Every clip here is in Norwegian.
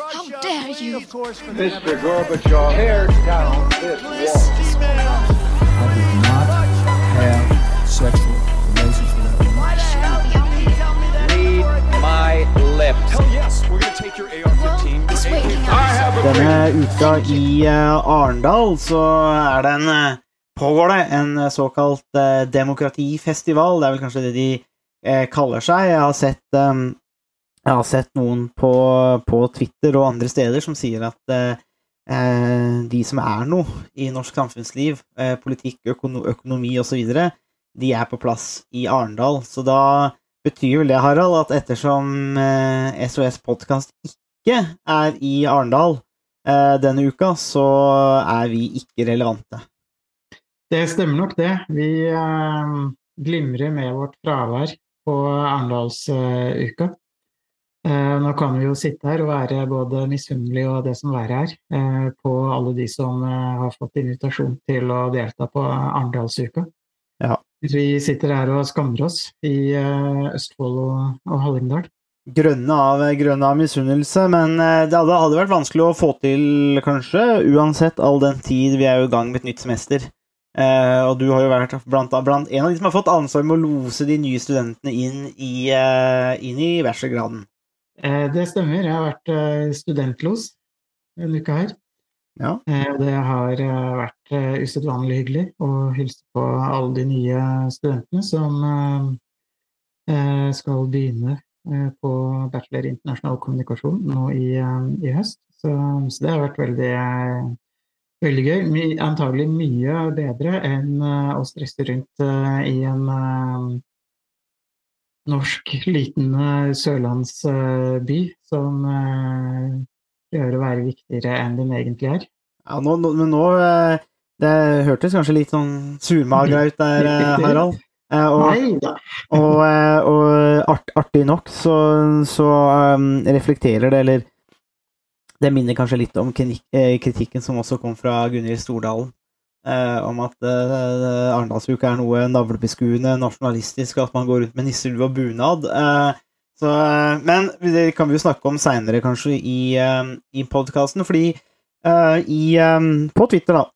How dare you? Mr. Gorbachev, tear down this wall. I did not have sexual relations with that woman. Read my lips. Hell yes, we're gonna take your AR-15. It's your waiting AK-47. out. I have a Denne uka i eh, Arendal så er det en eh, pågår det en eh, såkalt eh, demokratifestival. Det er vel kanskje det de eh, kaller seg. Jeg har sett, eh, jeg har sett noen på, på Twitter og andre steder som sier at eh, eh, de som er noe i norsk samfunnsliv, eh, politikk, økono økonomi osv., de er på plass i Arendal. Så da betyr vel det, Harald, at ettersom eh, SOS Podkast ikke er i Arendal eh, denne uka, så er vi ikke relevante. Det stemmer nok, det. Vi eh, glimrer med vårt fravær på Arendalsuka. Eh, nå kan vi jo sitte her og være både misunnelige og det som verre er, eh, på alle de som eh, har fått invitasjon til å delta på Arendalsuka. Ja. Vi sitter her og skammer oss i Østfold og, og Hallingdal. Grønne av, grønne av misunnelse, men det hadde, vært vanskelig å få til, kanskje, uansett all den tid vi er jo i gang med et nytt semester. Eh, og du har jo vært blant, blant en av de som har fått ansvar med å lose de nye studentene inn i, inn i bachelorgraden. Eh, det stemmer. Jeg har vært eh, studentlos en uke her. Ja. Eh, det har vært usedvanlig hyggelig å hilse på alle de nye studentene som skal begynne på bachelor i internasjonal kommunikasjon nå i, i høst. Så, så det har vært veldig, veldig gøy. My, antagelig mye bedre enn å stresse rundt i en norsk liten eh, sørlandsby som gjør prøver å være viktigere enn den egentlig er. Ja, nå, men nå eh, Det hørtes kanskje litt sånn surmaga ut der, eh, Harald. Eh, og, Og, eh, og art, artig nok så, så um, reflekterer det, eller det minner kanskje litt om eh, kritikken som også kom fra Gunhild Stordalen, eh, om at eh, Arendalsuka er noe navlebeskuende, nasjonalistisk, at man går rundt med nisselue og bunad. Eh, så, eh, men det kan vi jo snakke om seinere, kanskje, i, eh, i podkasten, fordi eh, i, eh, på Twitter, da,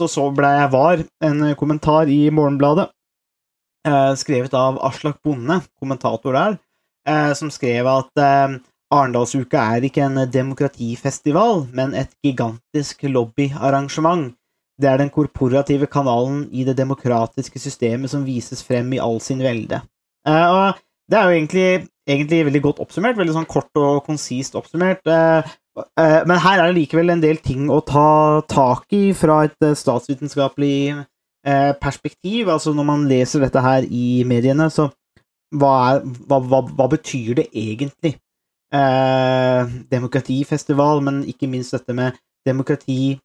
så så ble jeg var en kommentar i Morgenbladet eh, skrevet av Aslak Bonde, kommentator der, eh, som skrev at eh, Arendalsuka er ikke en demokratifestival, men et gigantisk lobbyarrangement. Det er den korporative kanalen i det demokratiske systemet som vises frem i all sin velde. Eh, og det er jo egentlig, egentlig veldig godt oppsummert, veldig sånn kort og konsist oppsummert. Eh, eh, men her er det likevel en del ting å ta tak i fra et statsvitenskapelig perspektiv. Altså når man leser dette her i mediene, så hva, er, hva, hva, hva betyr det egentlig? Eh, demokratifestival, men ikke minst dette med demokrati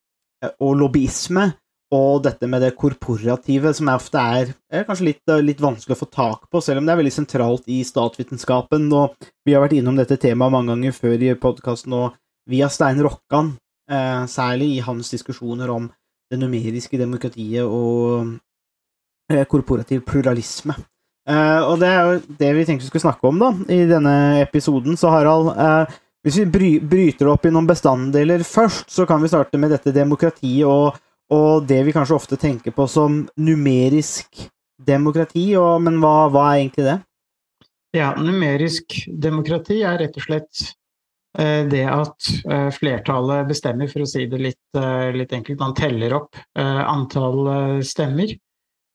og lobbyisme, og dette med det korporative, som ofte er, er kanskje litt, eh, litt vanskelig å få tak på, selv om det er veldig sentralt i statsvitenskapen. Og vi har vært innom dette temaet mange ganger før i podkasten, og via Stein Rokkan, eh, særlig i hans diskusjoner om det numeriske demokratiet og eh, korporativ pluralisme. Eh, og det er jo det vi tenkte vi skulle snakke om da, i denne episoden. Så Harald, eh, hvis vi bry bryter opp i noen bestanddeler først, så kan vi starte med dette demokratiet og, og det vi kanskje ofte tenker på som numerisk demokrati. Og, men hva, hva er egentlig det? Ja, numerisk demokrati er rett og slett eh, det at eh, flertallet bestemmer, for å si det litt, eh, litt enkelt. Man teller opp antall stemmer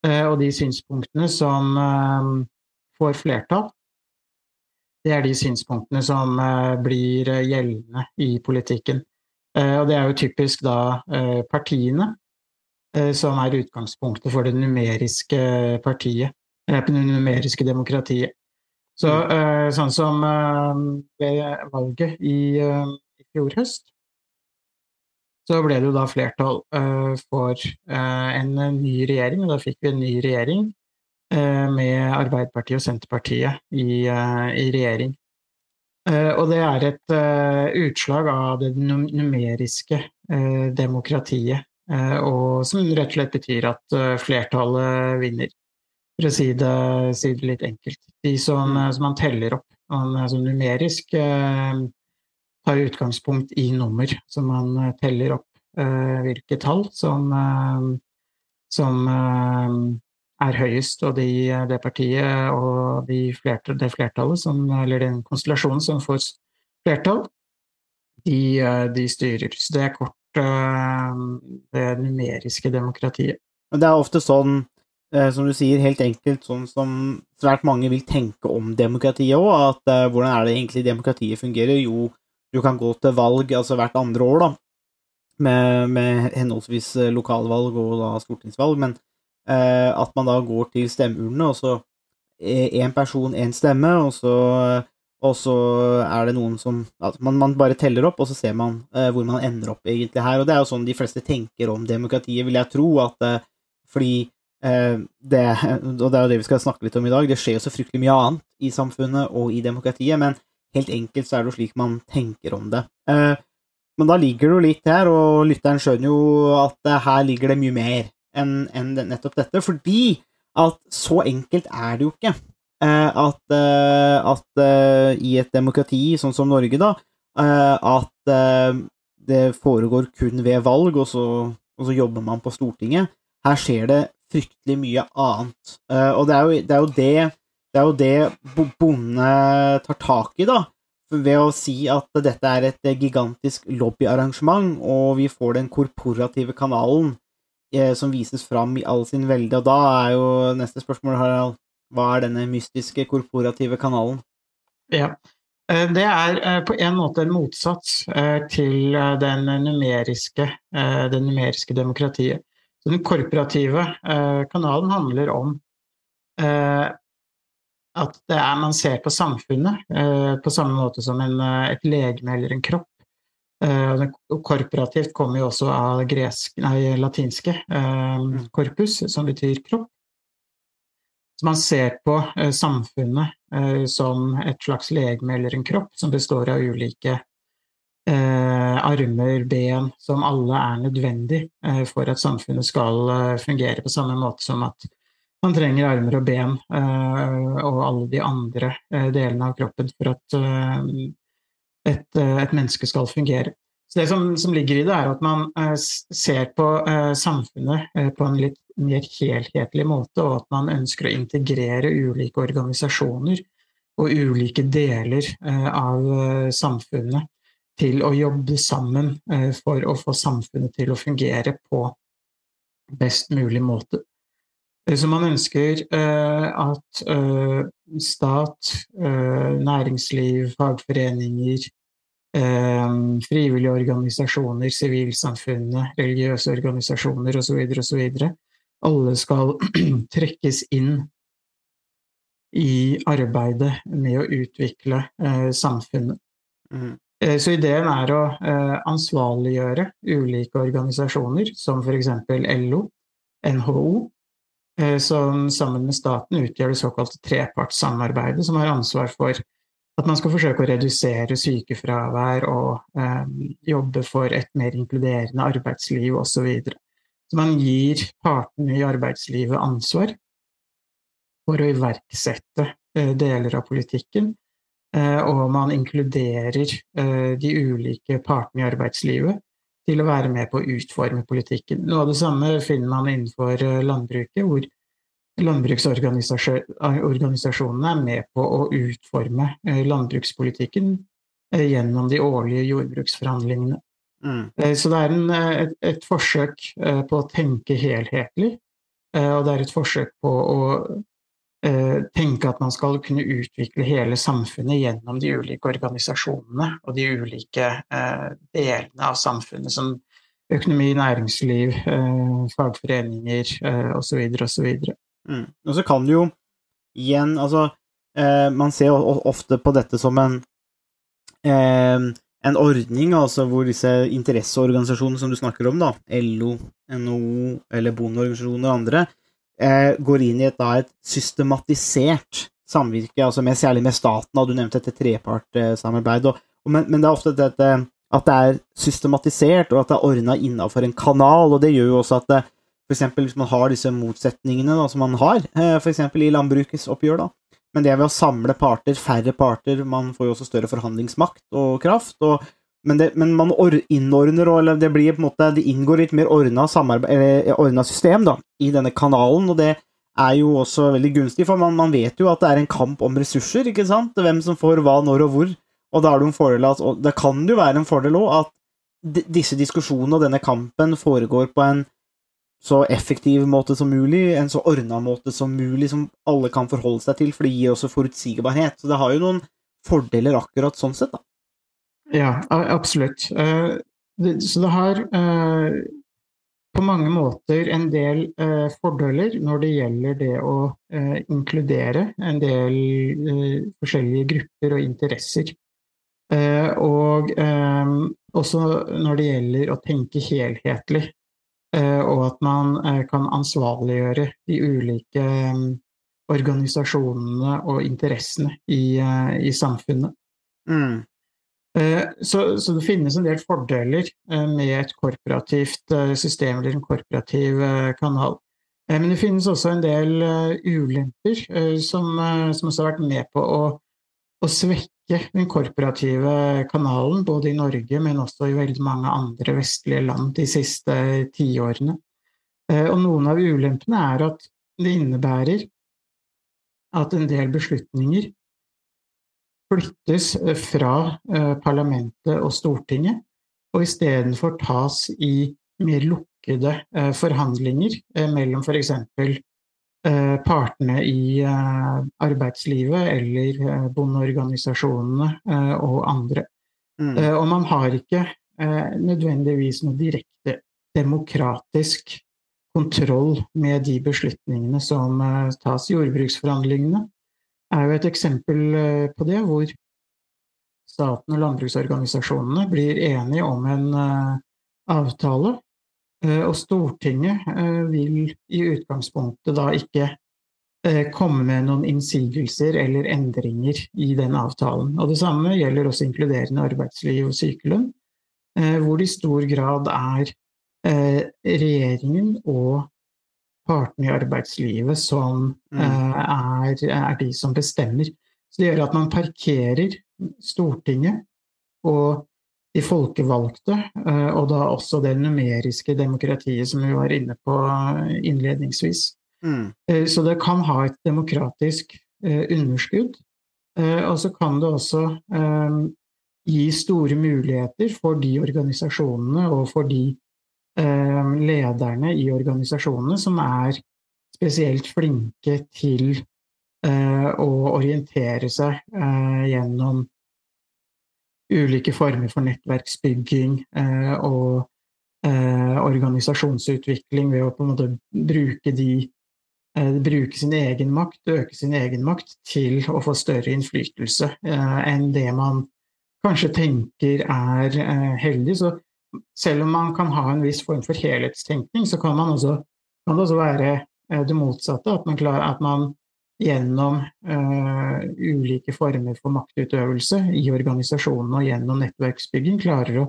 og de synspunktene som får flertall. Det er de synspunktene som eh, blir eh, gjeldende i politikken. Eh, og det er jo typisk da partiene som er utgangspunktet for det numeriske partiet, Eller det numeriske demokratiet. Så, sånn som ved valget i, i fjor høst, så ble det jo da flertall for en ny regjering, og da fikk vi en ny regjering med Arbeiderpartiet og Senterpartiet i, eh, i regjering. Eh, og det er et eh, utslag av det numeriske eh, demokratiet, eh, og som rett og slett betyr at eh, flertallet vinner. For å si det, si det litt enkelt. De som, eh, som man teller opp, man, altså numerisk, eh, tar utgangspunkt i nummer, så man eh, teller opp eh, hvilke tall som, eh, som eh, er høyest, og de, det partiet og de flertall, det flertallet som, eller den konstellasjonen som får flertall, de, eh, de styrer. Så det er kort eh, det numeriske demokratiet. Det er ofte sånn, eh, som du sier, helt enkelt sånn som svært mange vil tenke om demokratiet òg, at hvordan er det egentlig demokratiet fungerer? Jo, du kan gå til valg altså hvert andre år, da, med, med henholdsvis lokalvalg og da stortingsvalg, men at man da går til stemmeurnene, og så én person, én stemme, og så, og så er det noen som man, man bare teller opp, og så ser man eh, hvor man ender opp egentlig her. Og det er jo sånn de fleste tenker om demokratiet, vil jeg tro, at eh, fordi eh, det, og det er jo det vi skal snakke litt om i dag, det skjer jo så fryktelig mye annet i samfunnet og i demokratiet, men helt enkelt så er det jo slik man tenker om det. Eh, men da ligger det jo litt her, og lytteren skjønner jo at eh, her ligger det mye mer enn en nettopp dette, fordi at så enkelt er det jo ikke. Eh, at eh, at eh, i et demokrati sånn som Norge, da, at det foregår kun ved valg, og så, og så jobber man på Stortinget. Her skjer det fryktelig mye annet. Og det er jo det, er jo det, det, er jo det bo- bonde tar tak i, da. Ved å si at dette er et gigantisk lobbyarrangement, og vi får den korporative kanalen som vises fram i all sin velde. Og da er jo neste spørsmål, Harald, hva er denne mystiske korporative kanalen? Ja. Eh, Det er eh, på en måte en motsats eh, til eh, den numeriske, eh, det numeriske demokratiet. Den korporative eh, kanalen handler om eh, at man ser på samfunnet eh, på samme måte som en, eh, et legeme eller en kropp. Eh, og det- og korporativt kommer jo også av gresk, nei, latinske korpus, corpus, som betyr kropp. Så man ser på eh, samfunnet eh, som et slags legeme eller en kropp som består av ulike eh, armer, ben, som alle er nødvendig eh, for at samfunnet skal eh, fungere på samme måte som at man trenger armer og ben eh, og alle de andre eh, delene av kroppen for at eh, et, eh, et menneske skal fungere. Så Det som, som ligger i det, er at man eh, ser på eh, samfunnet eh, på en litt mer helhetlig måte, og at man ønsker å integrere ulike organisasjoner og ulike deler eh, av eh, samfunnet til å jobbe sammen for å få samfunnet til å fungere på best mulig måte. Så man ønsker eh, at eh, stat, eh, næringsliv, fagforeninger, frivillige organisasjoner, sivilsamfunnet, religiøse organisasjoner osv. osv. Alle skal trekkes inn i arbeidet med å utvikle samfunnet. Mm. Så ideen er å eh, ansvarliggjøre ulike organisasjoner, som f.eks. LO, NHO, som sammen med staten utgjør det såkalte trepartssamarbeidet, som har ansvar for at man skal forsøke å redusere sykefravær og eh, jobbe for et mer inkluderende arbeidsliv osv. Så, videre. så man gir partene i arbeidslivet ansvar for å iverksette eh, deler av politikken, eh, og man inkluderer eh, de ulike partene i arbeidslivet til å være med på å utforme politikken. Noe av det samme finner man innenfor eh, landbruket, hvor landbruksorganisasjonene er med på å utforme eh, landbrukspolitikken eh, gjennom de årlige jordbruksforhandlingene. Mm. Eh, Så det er en, eh, et, et forsøk eh, på å tenke helhetlig, eh, og det er et forsøk på å eh, tenke at man skal kunne utvikle hele samfunnet gjennom de ulike organisasjonene og de ulike eh, delene av samfunnet, som økonomi, næringsliv, eh, fagforeninger eh, osv. osv. Mm. Og så kan du jo igjen Altså, eh, man ser jo ofte på dette som en eh, en ordning altså hvor disse interesseorganisasjonene som du snakker om, da, LO, NHO eller bondeorganisasjoner og andre, eh, går inn i et, da, et systematisert samvirke, altså med, særlig med staten. Og Du nevnte dette og, men, men det er ofte dette at det er systematisert, og at det er ordna innafor en kanal. og Det gjør jo også at det, for eksempel hvis man har disse motsetningene da, som man har, eh, for eksempel i landbrukets oppgjør, da. Men det er ved å samle parter, færre parter, man får jo også større forhandlingsmakt og kraft. Og, men, det, men man or innordner, eller det blir på en måte Det inngår litt mer ordna ordna system da, i denne kanalen, og det er jo også veldig gunstig, for man, man, vet jo at det er en kamp om ressurser, ikke sant? Hvem som får hva, når og hvor. Og da er det en fordel at, og det kan jo være en fordel òg at disse diskusjonene og denne kampen foregår på en så effektiv måte som mulig, en så ordna måte som mulig, som alle kan forholde seg til, for det gir også forutsigbarhet. Så det har jo noen fordeler akkurat sånn sett, da. Ja, absolutt. Eh, så det har eh, på mange måter en del eh, fordeler når det gjelder det å inkludere en del forskjellige grupper og interesser. Og også når det gjelder å tenke helhetlig. Og at man kan ansvarliggjøre de ulike organisasjonene og interessene i, i samfunnet. Mm. Eh, så, så, det finnes en del fordeler eh, med et korporativt eh, system eller en korporativ kanal. Men det finnes også en del ulemper som, som også har vært med på å, å, svekke den korporative kanalen, både i Norge, men også i veldig mange andre vestlige land de siste tiårene. Og noen av ulempene er at det innebærer at en del beslutninger flyttes eh, fra eh, parlamentet og Stortinget, og istedenfor tas i mer lukkede eh, forhandlinger mellom f.eks. partene i arbeidslivet eller bondeorganisasjonene og andre. Mm. Og man har ikke nødvendigvis noe direkte demokratisk kontroll med de beslutningene som tas i jordbruksforhandlingene er jo et eksempel eh, på det, hvor staten og landbruksorganisasjonene blir enige om en uh, avtale. Uh, og Stortinget vil i utgangspunktet da ikke komme med noen innsigelser eller endringer i den avtalen. Og Det samme gjelder også inkluderende arbeidsliv og sykelønn, hvor det i stor grad er regjeringen og partene i arbeidslivet som mm. uh, er, er, de som bestemmer. Så det gjør at man parkerer Stortinget og de folkevalgte, uh, og da også det numeriske demokratiet som vi var inne på innledningsvis. Mm. Uh, så det kan ha et demokratisk underskudd. og så kan det også gi store muligheter for de organisasjonene og for de Eh, lederne i organisasjonene som er spesielt flinke til eh, å orientere seg eh, gjennom ulike former for nettverksbygging og organisasjonsutvikling ved å på en måte bruke de bruke sin egen makt, øke sin egen makt, til å få større innflytelse enn det man kanskje tenker er heldig. Så selv om man kan ha en viss form for helhetstenkning, så kan, også, kan det også være eh, det motsatte. At man, klar, at man gjennom uh, ulike former for maktutøvelse i organisasjonene og gjennom nettverksbygging klarer å,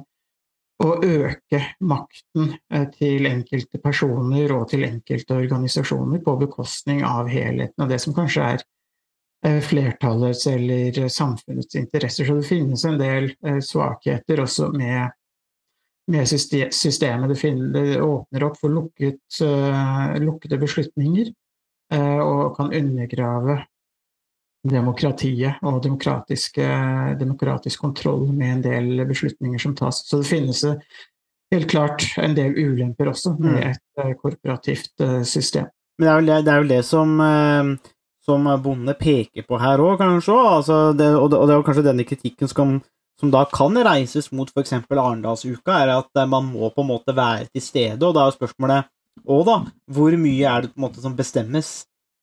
å øke makten uh, til enkelte personer og til enkelte organisasjoner på bekostning av helheten og det som kanskje er flertallets eller samfunnets interesser. Så det finnes en del svakheter også med med systemet. Det, det åpner opp for lukket, uh, lukkede beslutninger uh, og kan undergrave demokratiet og demokratisk kontroll med en del beslutninger som tas. Så det finnes helt klart en del ulemper også med mm. et uh, korporativt system. Men det er, det, det er vel det, som, som Bonde peker på her òg, kanskje. Altså det, og, det, og det er kanskje denne kritikken som som da kan reises mot f.eks. Arendalsuka, er at eh, man må på en måte være til stede. Og da er spørsmålet òg, da, hvor mye er det på en måte som bestemmes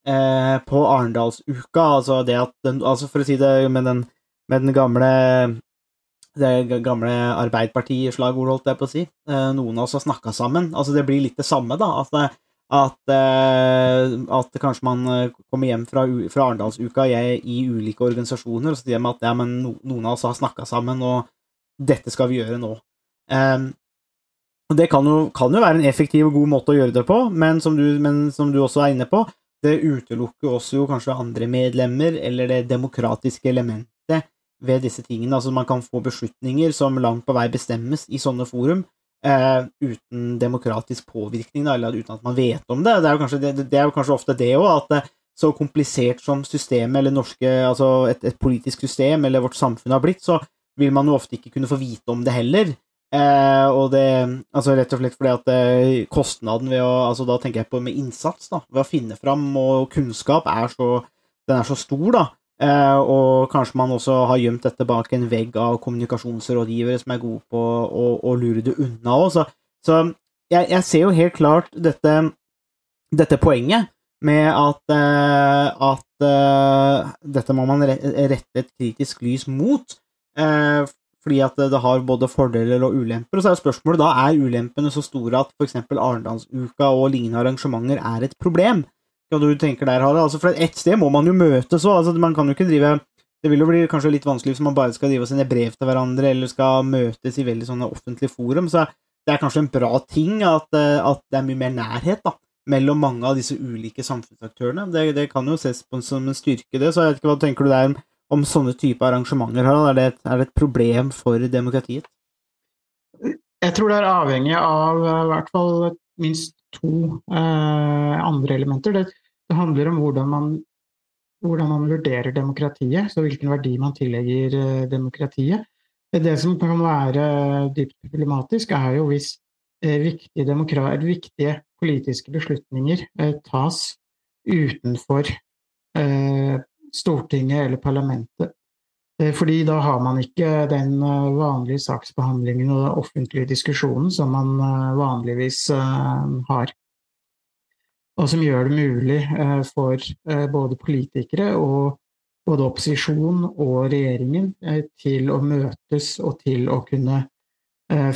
eh, på Arendalsuka? Altså det at den, altså For å si det med den, med den gamle det gamle Arbeiderparti-slagordet, holdt jeg på å si. Eh, noen av oss har snakka sammen. Altså Det blir litt det samme, da. At det, at, uh, at, kanskje man eh, kommer hjem fra, fra Arendalsuka i, ulike organisasjoner og sier at ja, noen av oss har snakka sammen, og dette skal vi gjøre nå. Um, Det kan jo, kan jo, være en effektiv og god måte å gjøre det på, men som du, men som du også er inne på, det utelukker også kanskje andre medlemmer, eller det demokratiske elementet ved disse tingene. Altså Man kan få beslutninger som langt på vei bestemmes i sånne forum, eh, uten demokratisk påvirkning, da, eller uten at man vet om det. Det er jo kanskje, det, det er jo kanskje ofte det òg, at det, så komplisert som systemet, eller norske, altså et, et, politisk system, eller vårt samfunn har blitt, så vil man jo ofte ikke kunne få vite om det heller. Eh, og det Altså rett og slett fordi at eh, kostnaden ved å Altså da tenker jeg på med innsats, da. Ved å finne fram og kunnskap er så Den er så stor, da. Eh, og kanskje man også har gjemt dette bak en vegg av kommunikasjonsrådgivere som er gode på å, å lure det unna òg. Så, så jeg, jeg, ser jo helt klart dette, dette poenget med at, uh, at uh, dette må man rette et kritisk lys mot. Uh, fordi at det har både fordeler og ulemper. Og så er spørsmålet da er ulempene så store at f.eks. Arendalsuka og lignende arrangementer er et problem hva du tenker der, Harald? Altså, for ett sted må man jo møtes òg. Altså, man kan jo ikke drive Det vil jo bli kanskje litt vanskelig hvis man bare skal drive og sende brev til hverandre, eller skal møtes i veldig sånne offentlige forum. Så det er kanskje en bra ting at, eh, at det er mye mer nærhet da, mellom mange av disse ulike samfunnsaktørene. Det, det kan jo ses på som en styrke, det. Så jeg vet ikke hva tenker du der om, om sånne type arrangementer, Harald? Er det, et, er det et problem for demokratiet? Jeg tror det er avhengig av eh, i hvert fall minst to eh, andre elementer. Det, det, handler om hvordan man, hvordan man, vurderer demokratiet, så hvilken verdi man tillegger eh, demokratiet. Det som kan være dypt problematisk, er jo hvis eh, viktige, viktige, politiske beslutninger tas utenfor Stortinget eller parlamentet. Eh, fordi da har man ikke den eh, vanlige saksbehandlingen og den offentlige diskusjonen som man eh, vanligvis har. Og som gjør det mulig for både politikere og både opposisjon og regjeringen til å møtes og til å kunne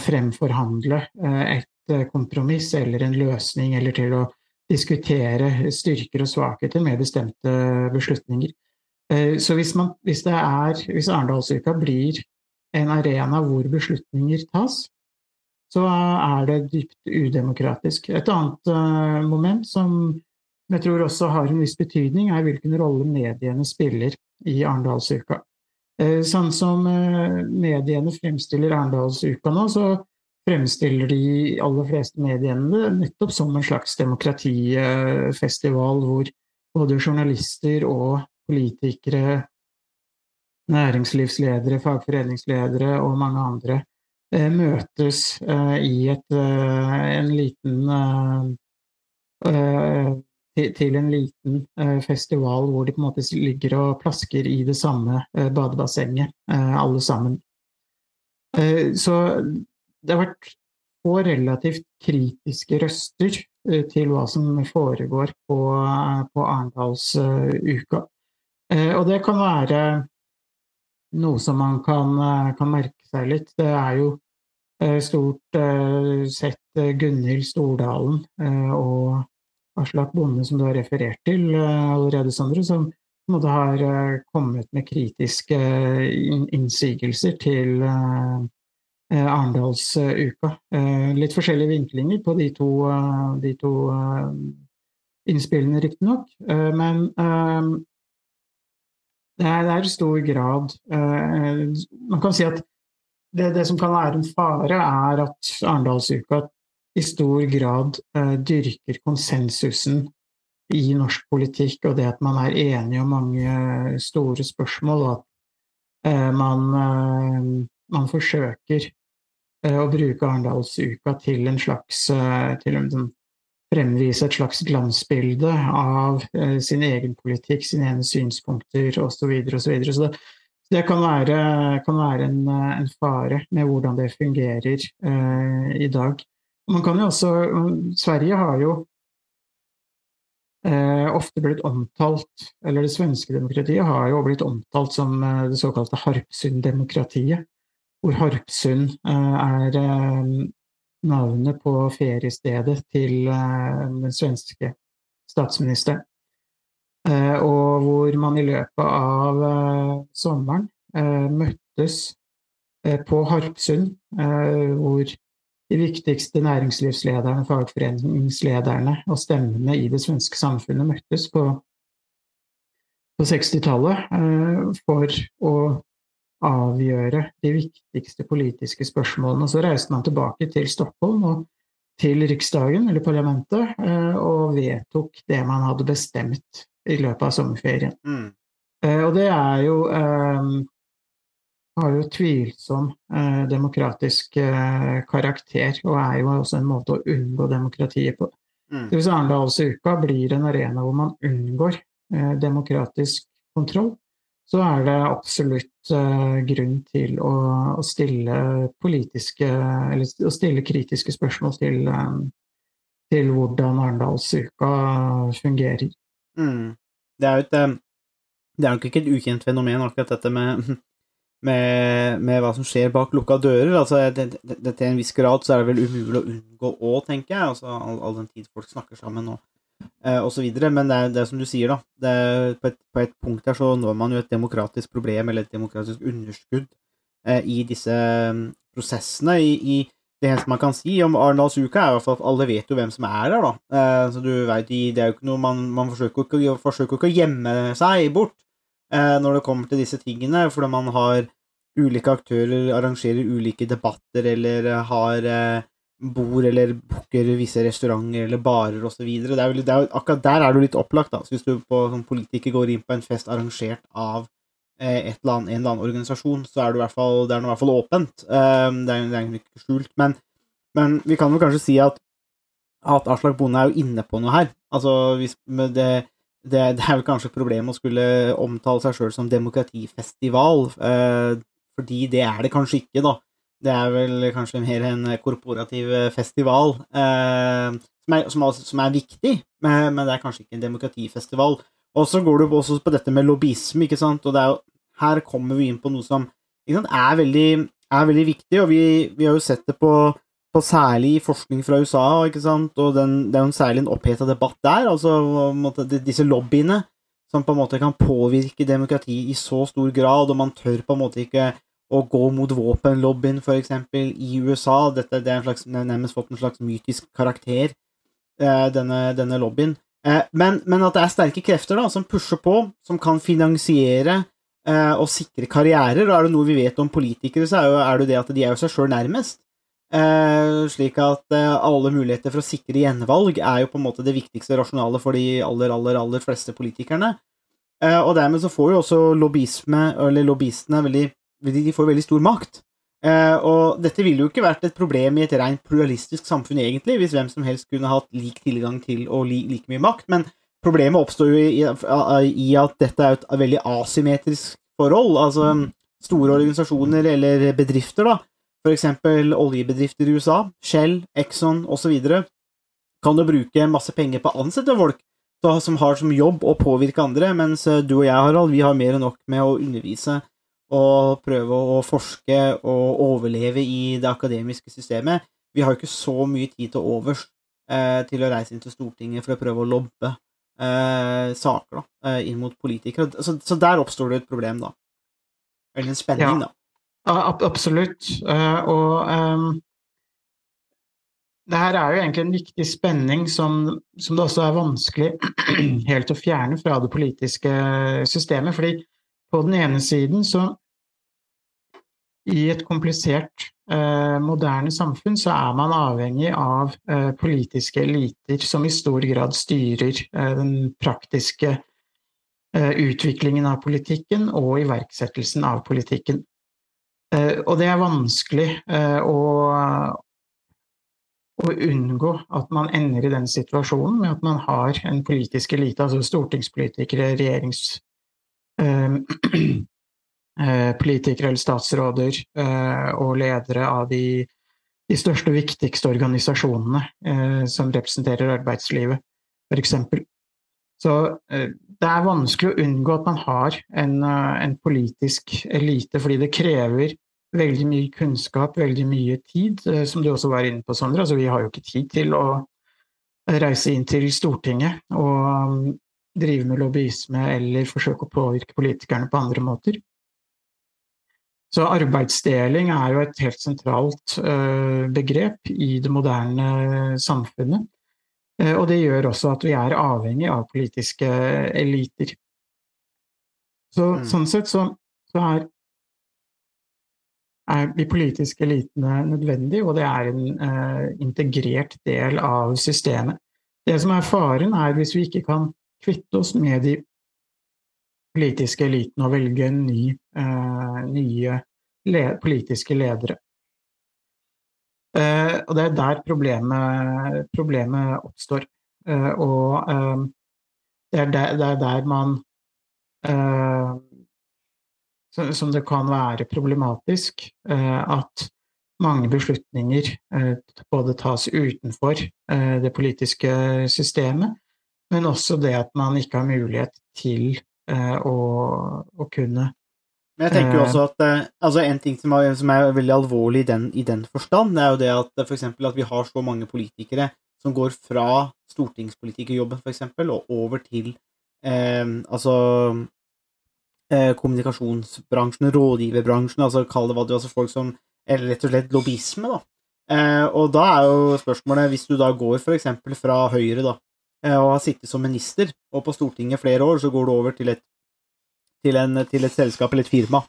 fremforhandle et kompromiss eller en løsning, eller til å diskutere styrker og svakheter med bestemte beslutninger. Eh, så hvis, man, hvis, det er, hvis Arendalsuka blir en arena hvor beslutninger tas, så er det dypt udemokratisk. Et annet uh, moment som jeg tror også har en viss betydning, er hvilken rolle mediene spiller i Arendalsuka. Uh, sånn som uh, mediene fremstiller Arendalsuka nå, så fremstiller de aller fleste mediene det nettopp som en slags demokratifestival hvor både journalister og politikere, næringslivsledere, fagforeningsledere og mange andre eh, møtes eh, i et, eh, en liten til en liten festival hvor de på en måte ligger og plasker i det samme badebassenget, alle sammen. Så det har vært få relativt kritiske røster til hva som foregår på, på Arendalsuka. Eh, og det kan være noe som man kan, eh, kan merke seg litt. Det er jo eh, stort sett Gunhild Stordalen og Aslak Bonde, som du har referert til allerede, Sondre, som har kommet med kritiske innsigelser til Arendalsuka. Litt forskjellige vinklinger på de to, de to innspillene, riktignok. Men det er, det er i stor grad uh, Man kan si at det, det, som kan være en fare, er at Arendalsuka i stor grad uh, dyrker konsensusen i norsk politikk, og det at man er enige om mange store spørsmål, og at uh, man, man, forsøker å bruke Arendalsuka til en slags til en, fremvise et slags glansbilde av eh, sin egen politikk, sine egne synspunkter osv. Så, videre, og så, videre. så det, det kan være, kan være en, en, fare med hvordan det fungerer eh, i dag. Man kan jo også, Sverige har jo eh, ofte blitt omtalt, eller det svenske demokratiet har jo blitt omtalt som eh, det såkalte Harpsund-demokratiet. Hvor Harpsund eh, er eh, navnet på feriestedet til eh, den svenske statsministeren. Eh, og hvor man i løpet av eh, sommeren møttes på Harpsund, hvor de viktigste næringslivslederne, fagforeningslederne og stemmene i det svenske samfunnet møttes på, på 60-tallet for å avgjøre de viktigste politiske spørsmålene. Så reiste man tilbake til Stockholm og til Riksdagen, eller parlamentet, eh, og vedtok det man hadde bestemt i løpet av sommerferien. Mm. Eh, og det er jo eh, har jo tvilsom demokratisk karakter, og er jo også en måte å unngå demokratiet på. Mm. Hvis Arendalsuka blir en arena hvor man unngår demokratisk kontroll, så er det absolutt eh, grunn til å, å, stille politiske Eller å stille kritiske spørsmål til, eh, til hvordan Arendalsuka fungerer. Mm. Det er jo et eh, Det er nok ikke et ukjent fenomen, akkurat dette med, med, med hva som skjer bak lukka dører. Altså, det, det, det, til en viss grad så er det vel umulig å unngå å, tenker jeg. Altså, all, all, den tid folk snakker sammen og, eh, videre. Men det er, det er som du sier, da. på, et, på, et, punkt her så når man jo et demokratisk problem, eller et demokratisk underskudd, eh, i disse um, prosessene. i, i det eneste man kan si om Arendalsuka, er i at alle vet jo hvem som er der, da. Eh, så du vet, det er jo ikke noe man, man forsøker, ikke, ikke å gjemme seg bort eh, når det kommer til disse tingene, fordi man har ulike aktører arrangerer ulike debatter eller har eh, bord eller booker visse restauranter eller barer osv. Akkurat der er jo litt opplagt, da. Så hvis du på, som politiker går inn på en fest arrangert av et eller annet, en eller annen organisasjon, så er det, i hvert fall, det er i hvert fall åpent. Um, det er, er ikke skjult. Men, men, vi kan jo kanskje si at, at Aslak Bonde er jo inne på noe her. Altså, hvis, det, det, det, er vel kanskje et problem å skulle omtale seg sjøl som demokratifestival, eh, fordi det er det kanskje ikke, da. Det er vel kanskje mer en korporativ festival, eh, som, er, som, er, som, er, viktig, men, men det er kanskje ikke en demokratifestival. Og så går du også på dette med lobbyisme, ikke sant, og jo her kommer vi inn på noe som sant, er, veldig, er, veldig, viktig, og vi, vi, har jo sett det på, på særlig forskning fra USA, ikke sant, og den, det er jo en særlig en oppheta debatt der, altså disse lobbyene som på en måte kan påvirke demokratiet i så stor grad, og man tør på en måte ikke å gå mot våpenlobbyen, f.eks., i USA. Dette det er slags, nærmest fått en slags mytisk karakter, eh, denne, denne lobbyen. Eh, men, men, at det er sterke krefter da, som pusher på, som kan finansiere eh, og sikre karrierer. Og er det noe vi vet om politikere, så er, jo, er det det at de er jo seg sjøl nærmest. Slik at alle muligheter for å sikre gjenvalg er jo på en måte det viktigste rasjonale for de aller, aller, aller fleste politikerne. Og dermed så får jo også lobbyisme, eller lobbyistene, veldig, de får veldig stor makt. Eh, og dette ville jo ikke vært et problem i et rent pluralistisk samfunn, egentlig, hvis hvem som helst kunne hatt lik tilgang til og li, like mye makt, men Problemet oppstår jo i, at dette er et veldig asymmetrisk forhold. Altså store organisasjoner eller bedrifter, da, f.eks. oljebedrifter i USA, Shell, Exxon osv., kan jo bruke masse penger på å ansette folk som har som jobb å påvirke andre, mens eh, du og jeg, Harald, vi har mer enn nok med å undervise og prøve å forske og overleve i det akademiske systemet. Vi har jo ikke så mye tid til overs eh, til å reise inn til Stortinget for å prøve å lobbe eh, saker da, eh, inn mot politikere. Så, så, der oppstår det et problem, da. Eller en spenning, ja. da. Ja, absolutt. Uh, og um, det her er jo egentlig en viktig spenning som, som, det også er vanskelig helt å fjerne fra det politiske systemet. fordi på den ene siden så I et komplisert Eh, moderne samfunn så er man avhengig av eh, politiske eliter som i stor grad styrer eh, den praktiske utviklingen av politikken og iverksettelsen av politikken. Og det er vanskelig å, å unngå at man ender i den situasjonen med at man har en politisk elite, altså stortingspolitikere, regjerings Eh, politikere eller statsråder eh, og ledere av de, de største og viktigste organisasjonene eh, som representerer arbeidslivet, f.eks. Så det er vanskelig å unngå at man har en, en, politisk elite, fordi det krever veldig mye kunnskap, veldig mye tid, som du også var inne på, Sondre. Altså, vi har jo ikke tid til å reise inn til Stortinget og um, drive med lobbyisme eller forsøke å påvirke politikerne på andre måter. Så arbeidsdeling er jo et helt sentralt uh, begrep i det moderne samfunnet. Uh, og det gjør også at vi er avhengig av politiske eliter. Så, mm. Sånn sett så, så, er er de politiske elitene nødvendige, og det er en uh, integrert del av systemet. Det som er faren, er hvis vi ikke kan kvitte oss med de politiske eliten å velge ny, uh, nye le politiske ledere. Uh, og det er der problemet, problemet oppstår. og det er der, det er der man som det kan være problematisk eh, at mange beslutninger eh, både tas utenfor eh, det politiske systemet, men også det at man ikke har mulighet til å, å kunne men jeg tenker jo også at altså En ting som er, som er veldig alvorlig i den, i den, forstand, det er jo det at eksempel, at vi har så mange politikere som går fra stortingspolitikerjobben eksempel, og over til eh, altså eh, kommunikasjonsbransjen, rådgiverbransjen, altså kall det hva du altså folk som Eller rett og slett lobbyisme, da. Eh, og da er jo spørsmålet, hvis du da går f.eks. fra Høyre, da, eh, og har sittet som minister, og på Stortinget flere år, så går du over til et, til en, til et selskap eller et firma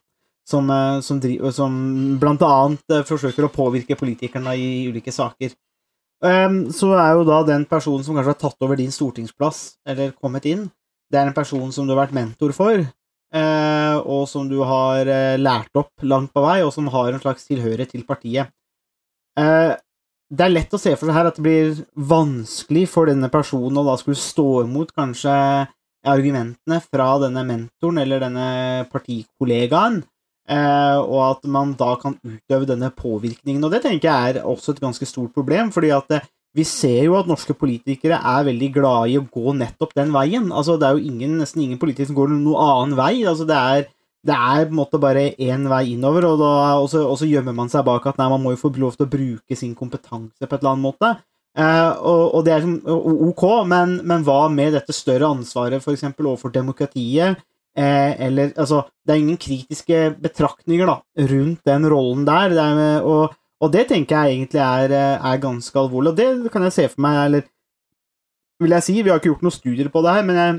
som, eh, som, driver, som annet eh, forsøker å påvirke politikerne i ulike saker. Um, så er jo da den personen som kanskje har tatt over din stortingsplass, eller kommet inn, det er en person som du har vært mentor for, Eh, og som du har eh, lært opp langt på vei, og som har en slags tilhørighet til partiet. Eh, det er lett å se for seg her at det blir vanskelig for denne personen å da skulle stå imot kanskje argumentene fra denne mentoren eller denne partikollegaen, og at man da kan utøve denne påvirkningen. Og det tenker jeg er også et ganske stort problem, fordi at vi ser jo at norske politikere er veldig glade i å gå nettopp den veien. Altså, det er jo ingen, nesten ingen politikere som går noen annen vei. Altså, det er, det er på en måte bare én vei innover, og, da, så, gjemmer man seg bak at nei, man må jo få lov til å bruke sin kompetanse på et eller annet måte. Eh, og, og, det er ok, men, men, hva med dette større ansvaret f.eks. overfor demokratiet? Eh, eller altså Det er ingen kritiske betraktninger da, rundt den rollen der. Det er, og og det tenker jeg egentlig er, er, ganske alvorlig, og det kan jeg se for meg, eller vil jeg si, vi har ikke gjort noen studier på det her, men jeg,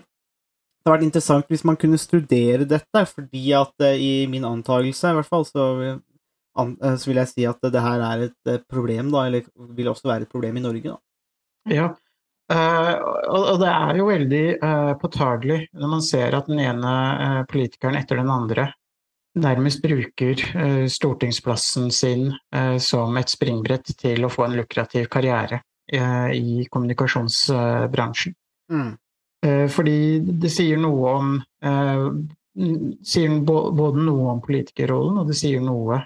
det hadde vært interessant hvis man kunne studere dette, fordi at uh, i min antakelse, i hvert fall, så, an, uh, så, vil jeg si at det her er et uh, problem, da, eller vil også være et problem i Norge, da. Ja, og, og, det er jo veldig påtagelig når man ser at den ene politikeren etter den andre nærmest bruker eh, stortingsplassen sin eh, som et springbrett til å få en lukrativ karriere eh, i kommunikasjonsbransjen. Mm. Fordi det sier noe om sier både noe om politikerrollen, og det sier noe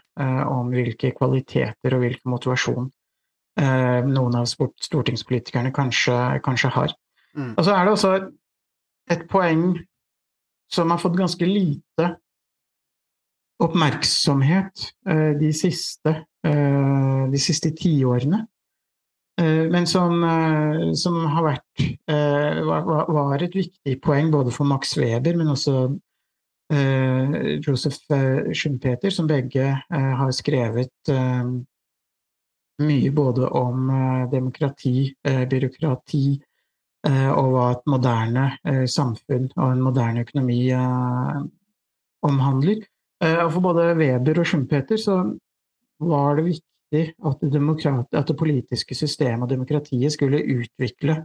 om hvilke kvaliteter og hvilken motivasjon noen av stortingspolitikerne kanskje, kanskje har. Mm. Og så er det også et poeng som har fått ganske lite oppmerksomhet eh, de siste, eh, de siste tiårene. Eh, men som, som har vært var et viktig poeng både for Max Weber, men også Josef Schumpeter, som begge har skrevet mye både om demokrati, byråkrati, og hva et moderne samfunn og en moderne økonomi omhandler. Eh, og for både Weber og Schumpeter så var det viktig at det, at det politiske systemet og demokratiet skulle utvikle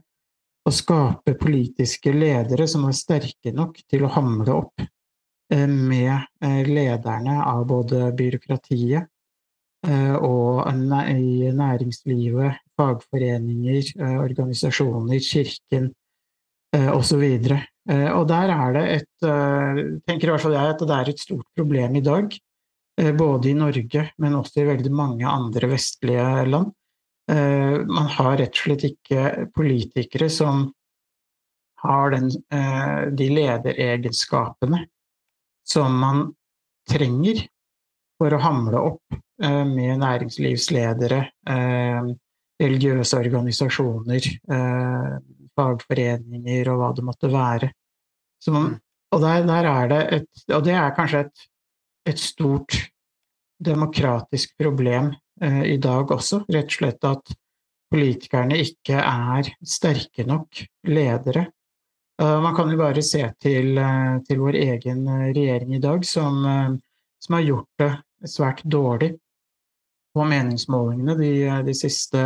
og skape politiske ledere som var sterke nok til å hamle opp eh, med eh, lederne av både byråkratiet og i næringslivet, fagforeninger, organisasjoner, kirken osv. Og, og der er det et eh, tenker i hvert fall jeg at det er et stort problem i dag, eh, både i Norge, men også i veldig mange andre vestlige land. Man har rett og slett ikke politikere som har den, de lederegenskapene som man trenger for å hamle opp med næringslivsledere, religiøse organisasjoner, fagforeninger og hva det måtte være. Man, og, der, der, er det et, og det er kanskje et, et stort demokratisk problem eh, i dag også, rett og slett at politikerne ikke er sterke nok ledere. Uh, man kan jo bare se til, uh, til, vår egen regjering i dag, som, uh, som har gjort det svært dårlig på meningsmålingene de, de, siste,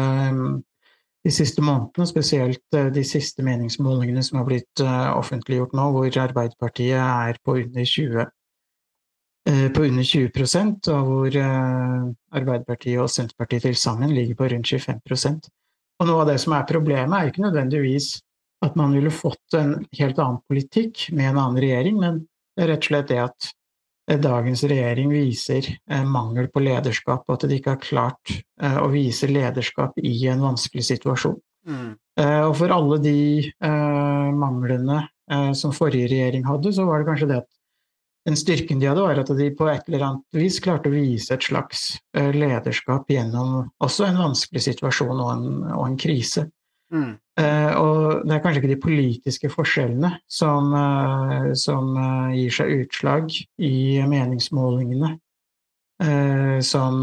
de siste månedene, spesielt eh, de siste meningsmålingene som har blitt eh, offentliggjort nå, hvor Arbeiderpartiet er på under 20 eh, på under 20 og hvor Arbeiderpartiet og Senterpartiet til sammen ligger på rundt 25% Og Noe av det som er problemet, er ikke nødvendigvis at man ville fått en helt annen politikk med en annen regjering, men det er rett og slett det at dagens regjering viser eh, mangel på lederskap, og at de ikke har klart eh, å vise lederskap i en vanskelig situasjon. Mm. Eh, og for alle de manglene som forrige regjering hadde, så var det kanskje det at den styrken de hadde, var at de på et eller annet vis klarte å vise et slags lederskap gjennom også en vanskelig situasjon og en, og en krise. Mm. Uh, og det er kanskje ikke de politiske forskjellene som, uh, som uh, gir seg utslag i meningsmålingene som,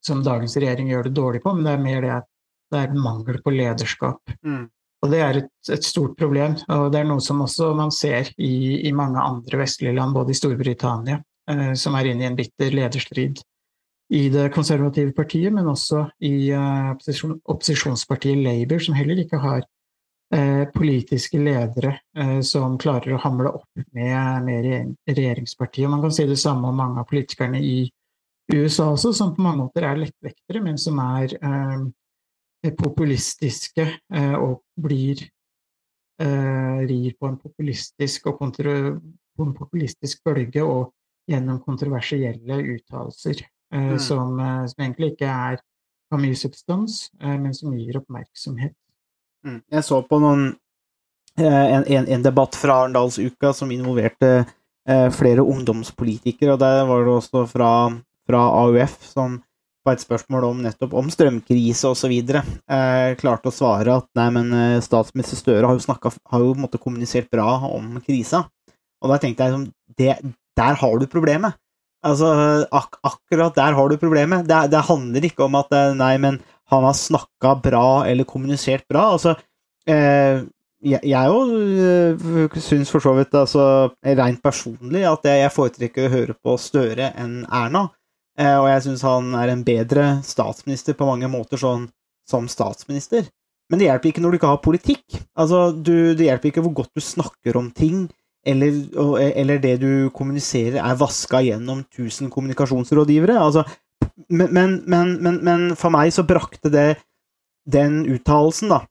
som, dagens regjering gjør det dårlig på, men det er mer det at det er mangel på lederskap. Mm. Og det er et, et, stort problem, og det er noe som også man ser i, i mange andre vestlige land, både i Storbritannia, som er inne i en bitter lederstrid i det konservative partiet, men også i uh, opposisjonspartiet Labour, som heller ikke har eh, politiske ledere uh, som klarer å hamle opp med, med regjeringspartiet. Man kan si det samme om mange av politikerne i USA også, som på mange måter er lettvektere, men som er populistiske og blir rir på en populistisk og på en populistisk bølge og gjennom kontroversielle uttalelser. Eh, mm. som, eh, som, egentlig ikke er, har mye substans, eh, men som gir oppmerksomhet. Mm. Jeg så på noen, en, en, en debatt fra Arendalsuka som involverte flere ungdomspolitikere, og der var det også fra, fra AUF som på et spørsmål om nettopp om strømkrise osv. Eh, klarte å svare at nei, men statsminister Støre har jo, snakket, har jo måtte, kommunisert bra om krisa. Og da tenkte jeg sånn Der har du problemet. Altså, ak akkurat der har du problemet. Det, det, handler ikke om at eh, nei, men han har snakka bra eller kommunisert bra. Altså, eh, jeg òg øh, syns for så vidt, altså, rent personlig, at jeg foretrekker å høre på Støre enn Erna. Eh, og jeg syns han er en bedre statsminister på mange måter sånn som statsminister. Men det hjelper ikke når du ikke har politikk. Altså, du, det hjelper ikke hvor godt du snakker om ting eller, eller, det du kommuniserer, er vaska gjennom 1000 kommunikasjonsrådgivere. Altså, men, men, men, men, for meg så brakte det den uttalelsen, da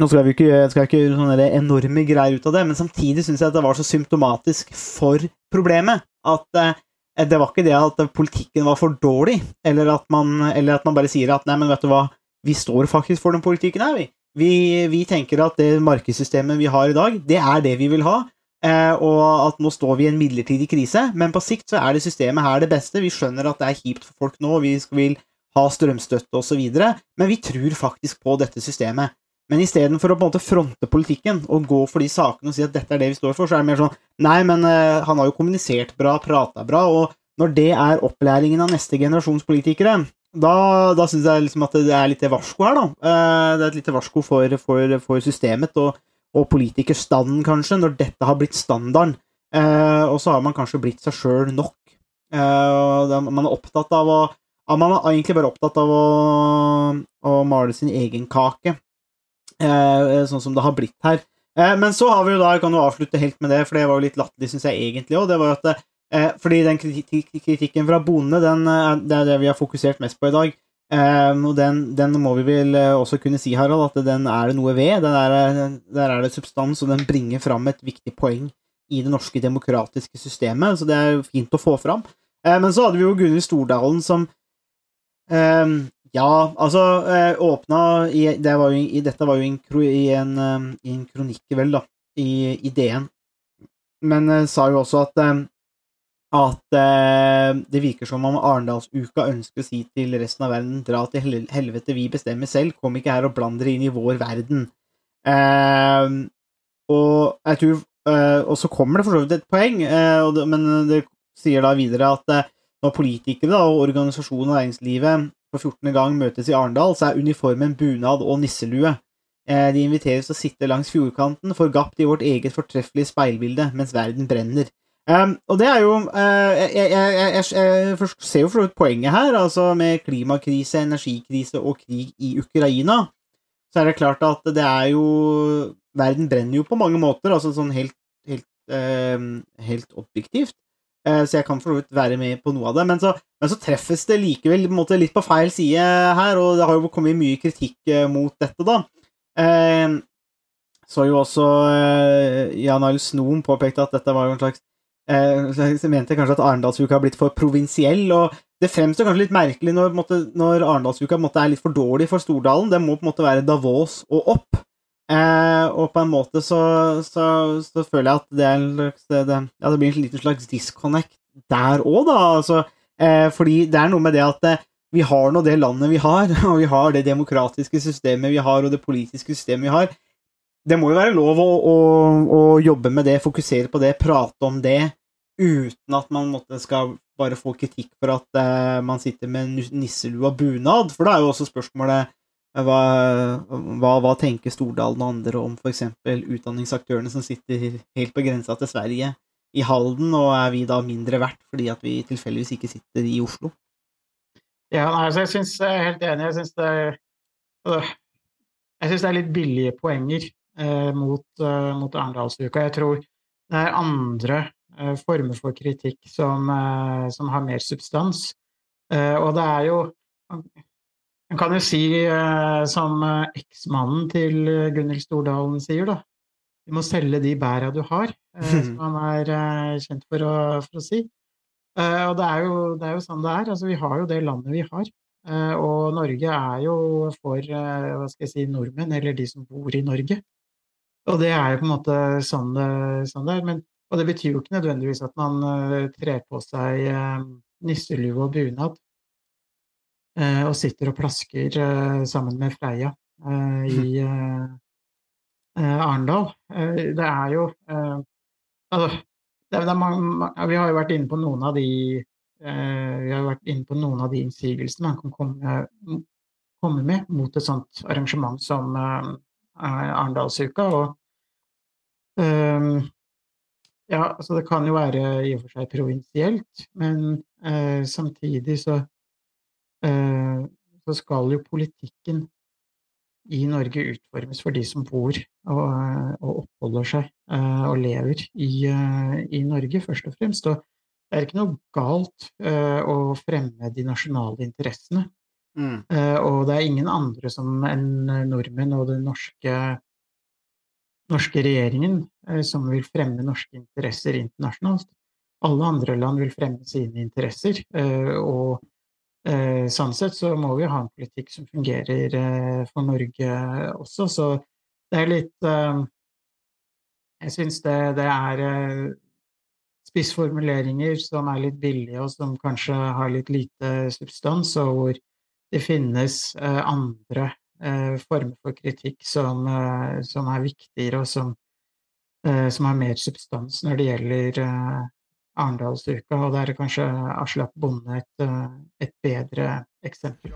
Nå skal jeg ikke, skal jeg ikke gjøre sånne enorme greier ut av det, men samtidig syns jeg at det var så symptomatisk for problemet. At eh, det var ikke det at politikken var for dårlig, eller at man, eller at man bare sier at nei, men vet du hva, vi står faktisk for den politikken her, vi. Vi, vi tenker at det markedssystemet vi har i dag, det er det vi vil ha. Eh, og at nå står vi i en midlertidig krise, men på sikt så er det systemet her det beste. Vi skjønner at det er kjipt for folk nå, vi vil ha strømstøtte osv., men vi tror faktisk på dette systemet. Men istedenfor å på en måte fronte politikken og gå for de sakene og si at dette er det vi står for, så er det mer sånn Nei, men uh, han har jo kommunisert bra, prata bra, og når det er opplæringen av neste generasjons politikere, da, da syns jeg liksom at det er litt varsko her, da. Uh, det er et lite varsko for, for, for systemet. og og politikerstanden, kanskje, når dette har blitt standarden. Uh, og så har man kanskje blitt seg sjøl nok. Man er opptatt av å Man er egentlig bare opptatt av å, å male sin egen kake, sånn som det har blitt her. Eh, men så har vi jo da, jeg kan jo avslutte helt med det, for det var jo litt latterlig, syns jeg egentlig òg. Det var jo at eh, fordi den kritikken fra bondene, den, eh, det er det vi har fokusert mest på i dag. Og den, den, må vi vel også kunne si, Harald, at den er det noe ved. Er, der er det substans, og den bringer fram et viktig poeng i det norske demokratiske systemet, så det er fint å få fram. Men så hadde vi jo Gunhild Stordalen som Ja, altså uh, åpna i, det var jo, i, Dette var jo i, en, um, i en kronikk, vel, da, i, i DN, men sa jo også at at eh, det virker som om Arendalsuka ønsker å si til resten av verden dra til helvete, vi bestemmer selv, kom ikke her og bland dere inn i vår verden. Eh, og jeg tror eh, Og så kommer det for så vidt et poeng, eh, det, men det sier da videre at eh, når politikere da, og organisasjonen og næringslivet for 14. gang møtes i Arendal, så er uniformen bunad og nisselue. Eh, de inviteres til å sitte langs fjordkanten, forgapt i vårt eget fortreffelige speilbilde, mens verden brenner. Um, og det er jo uh, jeg, jeg, jeg, jeg, ser jo for poenget her, altså med klimakrise, energikrise og krig i Ukraina. Så er det klart at det er jo Verden brenner jo på mange måter, altså sånn helt, helt, um, helt objektivt. Uh, så jeg kan for så vidt være med på noe av det. Men så, men så treffes det likevel på måte, litt på feil side her, og det har jo kommet mye kritikk mot dette, da. så jo også Jan Arild Snoen påpekte at dette var jo en slags Eh, mente kanskje at Arendalsuka har blitt for provinsiell. og Det fremstår kanskje litt merkelig når, måte, når Arendalsuka er litt for dårlig for Stordalen. Det må på en måte være Davos og opp. Eh, og på en måte så, så, så, føler jeg at det, er, det, ja, det blir en liten slags disconnect der òg, da. Altså, eh, fordi det er noe med det at eh, vi har nå det landet vi har, og vi har det demokratiske systemet vi har, og det politiske systemet vi har det må jo være lov å, å, å, jobbe med det, fokusere på det, prate om det, uten at man måtte, skal bare få kritikk for at uh, man sitter med nisselua bunad. For da er jo også spørsmålet hva, hva, hva, tenker Stordalen og andre om f.eks. utdanningsaktørene som sitter helt på grensa til Sverige, i Halden, og er vi da mindre verdt fordi at vi tilfeldigvis ikke sitter i Oslo? Ja, altså jeg synes, jeg er helt enig. Jeg syns det, det, er litt billige poenger eh, mot, eh, mot Arendalsuka. Jeg tror det er andre eh, former for kritikk som, eh, som, har mer substans. Eh, og det er jo En kan jo si, eh, som eksmannen til Gunhild Stordalen sier, da. Du må selge de bæra du har, som han er kjent for å, for å si. og det er, jo, det er, jo, sånn det er. Altså, vi har jo det landet vi har. og Norge er jo for hva skal jeg si, nordmenn, eller de som bor i Norge. Og det er jo på en måte sånn det, sånn det er. Men, og det betyr jo ikke nødvendigvis at man trer på seg nisselue og bunad og sitter og plasker sammen med Freia i Arendal. det er jo altså, det er, det er mange, Vi har jo vært inne på noen av de vi har vært inne på noen av de innsigelsene man kan komme, komme med mot et sånt arrangement som Arendalsuka. Og um, ja, altså det kan jo være i og for seg provinsielt, men uh, samtidig så, uh, så skal jo politikken i Norge utformes for de som bor og, og oppholder seg uh, og lever i, i, Norge, først og fremst. Og det er ikke noe galt å fremme de nasjonale interessene. Mm. Og det er ingen andre som enn nordmenn og den norske, norske regjeringen som vil fremme norske interesser internasjonalt. Alle andre land vil fremme sine interesser, og sånn sett så må vi ha en politikk som fungerer for Norge også. Så det er litt Jeg syns det, det er spissformuleringer som er litt billige, og som kanskje har litt lite substans, og hvor det finnes eh, andre eh, former for kritikk som, eh, som er viktigere, og som, som, har mer substans når det gjelder Arendalsuka. Og der er kanskje Aslak Bonde et, et bedre eksempel.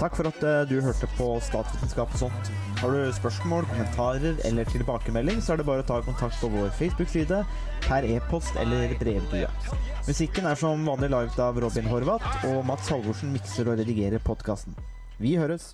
Takk for at du hørte på Statsvitenskap og sånt. Har du spørsmål, kommentarer eller tilbakemelding, så er det bare å ta kontakt på vår Facebook-side, per e-post eller brevdue. Musikken er som vanlig laget av Robin Horvath, og Mats Halvorsen mikser og redigerer podkasten. Vi høres!